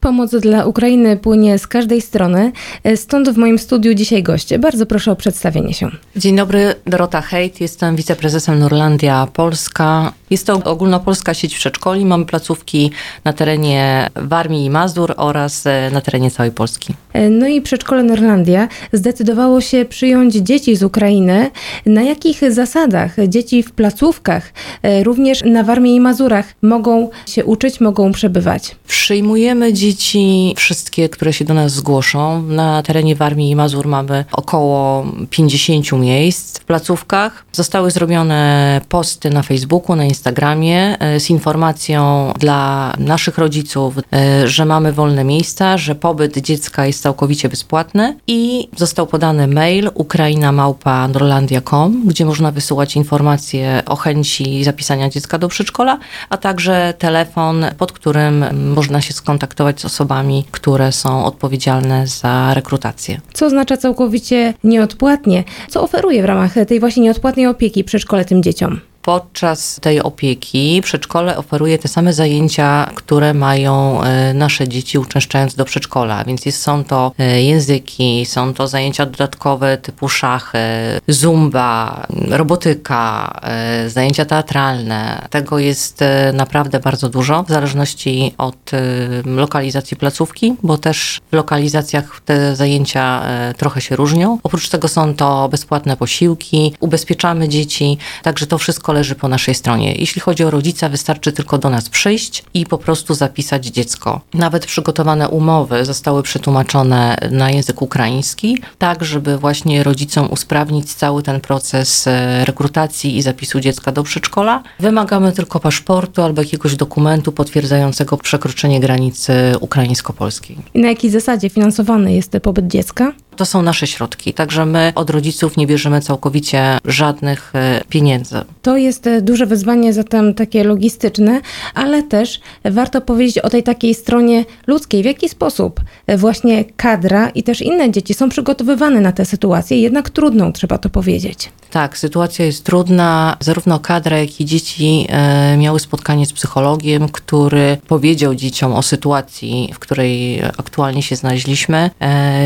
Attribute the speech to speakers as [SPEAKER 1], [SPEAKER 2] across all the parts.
[SPEAKER 1] Pomoc dla Ukrainy płynie z każdej strony, e, stąd w moim studiu dzisiaj goście. Bardzo proszę o przedstawienie się.
[SPEAKER 2] Dzień dobry, Dorota Hejt, jestem wiceprezesem Norlandia Polska. Jest to ogólnopolska sieć przedszkoli. Mamy placówki na terenie Warmii i Mazur oraz e, na terenie całej Polski.
[SPEAKER 1] E, No i przedszkole Norlandia zdecydowało się przyjąć dzieci z Ukrainy. Na jakich zasadach dzieci w placówkach, e, również na Warmii i Mazurach, mogą się uczyć, mogą przebywać?
[SPEAKER 2] Przyjmujemy dzieci, wszystkie, które się do nas zgłoszą. Na terenie Warmii i Mazur mamy około 50 miejsc w placówkach. Zostały zrobione posty na Facebooku, na Instagramie e, z informacją dla naszych rodziców, e, że mamy wolne miejsca, że pobyt dziecka jest całkowicie bezpłatny i został podany mail ukrainamałpa.norlandia.com, gdzie można wysyłać informacje o chęci zapisania dziecka do przedszkola, a także telefon, pod którym można się skontaktować z osobami, które są odpowiedzialne za rekrutację.
[SPEAKER 1] Co oznacza całkowicie nieodpłatnie? Co oferuje w ramach tej właśnie nieodpłatnej opieki przedszkole tym dzieciom?
[SPEAKER 2] Podczas tej opieki przedszkole oferuje te same zajęcia, które mają e, nasze dzieci uczęszczając do przedszkola, więc jest, są to e, języki, są to zajęcia dodatkowe typu szachy, zumba, robotyka, e, zajęcia teatralne. Tego jest naprawdę bardzo dużo, w zależności od lokalizacji placówki, bo też w lokalizacjach te zajęcia trochę się różnią. Oprócz tego są to bezpłatne posiłki, ubezpieczamy dzieci, także to wszystko leży po naszej stronie. Jeśli chodzi o rodzica, wystarczy tylko do nas przyjść i po prostu zapisać dziecko. Nawet przygotowane umowy zostały przetłumaczone na język ukraiński, tak żeby właśnie rodzicom usprawnić cały ten proces e, rekrutacji i zapisu dziecka do przedszkola. Wymagamy tylko paszportu albo jakiegoś dokumentu potwierdzającego przekroczenie granicy ukraińsko-polskiej.
[SPEAKER 1] I na jakiej zasadzie finansowany jest pobyt dziecka?
[SPEAKER 2] To są nasze środki, także my od rodziców nie bierzemy całkowicie żadnych e, pieniędzy.
[SPEAKER 1] To jest e, duże wyzwanie zatem takie logistyczne, ale też warto powiedzieć o tej takiej stronie ludzkiej. W jaki sposób e, właśnie kadra i też inne dzieci są przygotowywane na tę sytuację, jednak trudną, trzeba to powiedzieć.
[SPEAKER 2] Tak, sytuacja jest trudna. Zarówno kadra, jak i dzieci miały spotkanie z psychologiem, który powiedział dzieciom o sytuacji, w której aktualnie się znaleźliśmy.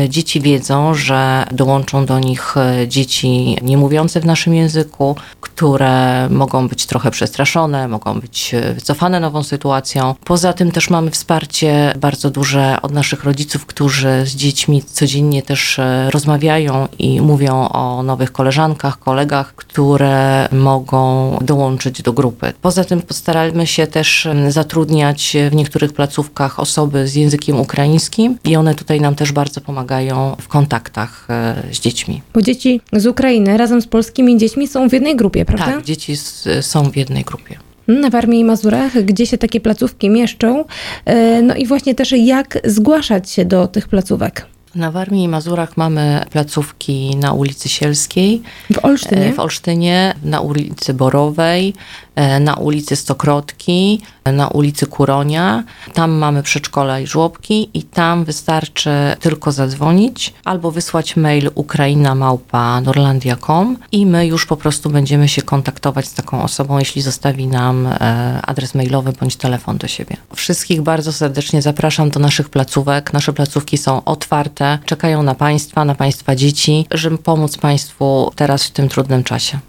[SPEAKER 2] Dzieci wiedzą, że dołączą do nich e, dzieci nie mówiące w naszym języku, które mogą być trochę przestraszone, mogą być e, wycofane nową sytuacją. Poza tym też mamy wsparcie bardzo duże od naszych rodziców, którzy z dziećmi codziennie też e, rozmawiają i mówią o nowych koleżankach, kolegach, które mogą dołączyć do grupy. Poza tym postaramy się też zatrudniać w niektórych placówkach osoby z językiem ukraińskim i one tutaj nam też bardzo pomagają w kontaktach e, z dziećmi.
[SPEAKER 1] Bo dzieci z Ukrainy razem z polskimi dziećmi są w jednej grupie, prawda?
[SPEAKER 2] Tak, dzieci s- są w jednej grupie.
[SPEAKER 1] Na Warmii i Mazurach, gdzie się takie placówki mieszczą. E, No i właśnie też jak zgłaszać się do tych placówek.
[SPEAKER 2] Na Warmii i Mazurach mamy placówki na ulicy Sielskiej,
[SPEAKER 1] W Olsztynie.
[SPEAKER 2] e, w Olsztynie, na ulicy Borowej, e, na ulicy Stokrotki, e, na ulicy Kuronia. Tam mamy przedszkola i żłobki i tam wystarczy tylko zadzwonić albo wysłać mail ukrainamałpa.norlandia.com i my już po prostu będziemy się kontaktować z taką osobą, jeśli zostawi nam adres mailowy bądź telefon do siebie. Wszystkich bardzo serdecznie zapraszam do naszych placówek. Nasze placówki są otwarte, czekają na Państwa, na Państwa dzieci, żeby pomóc Państwu teraz w tym trudnym czasie.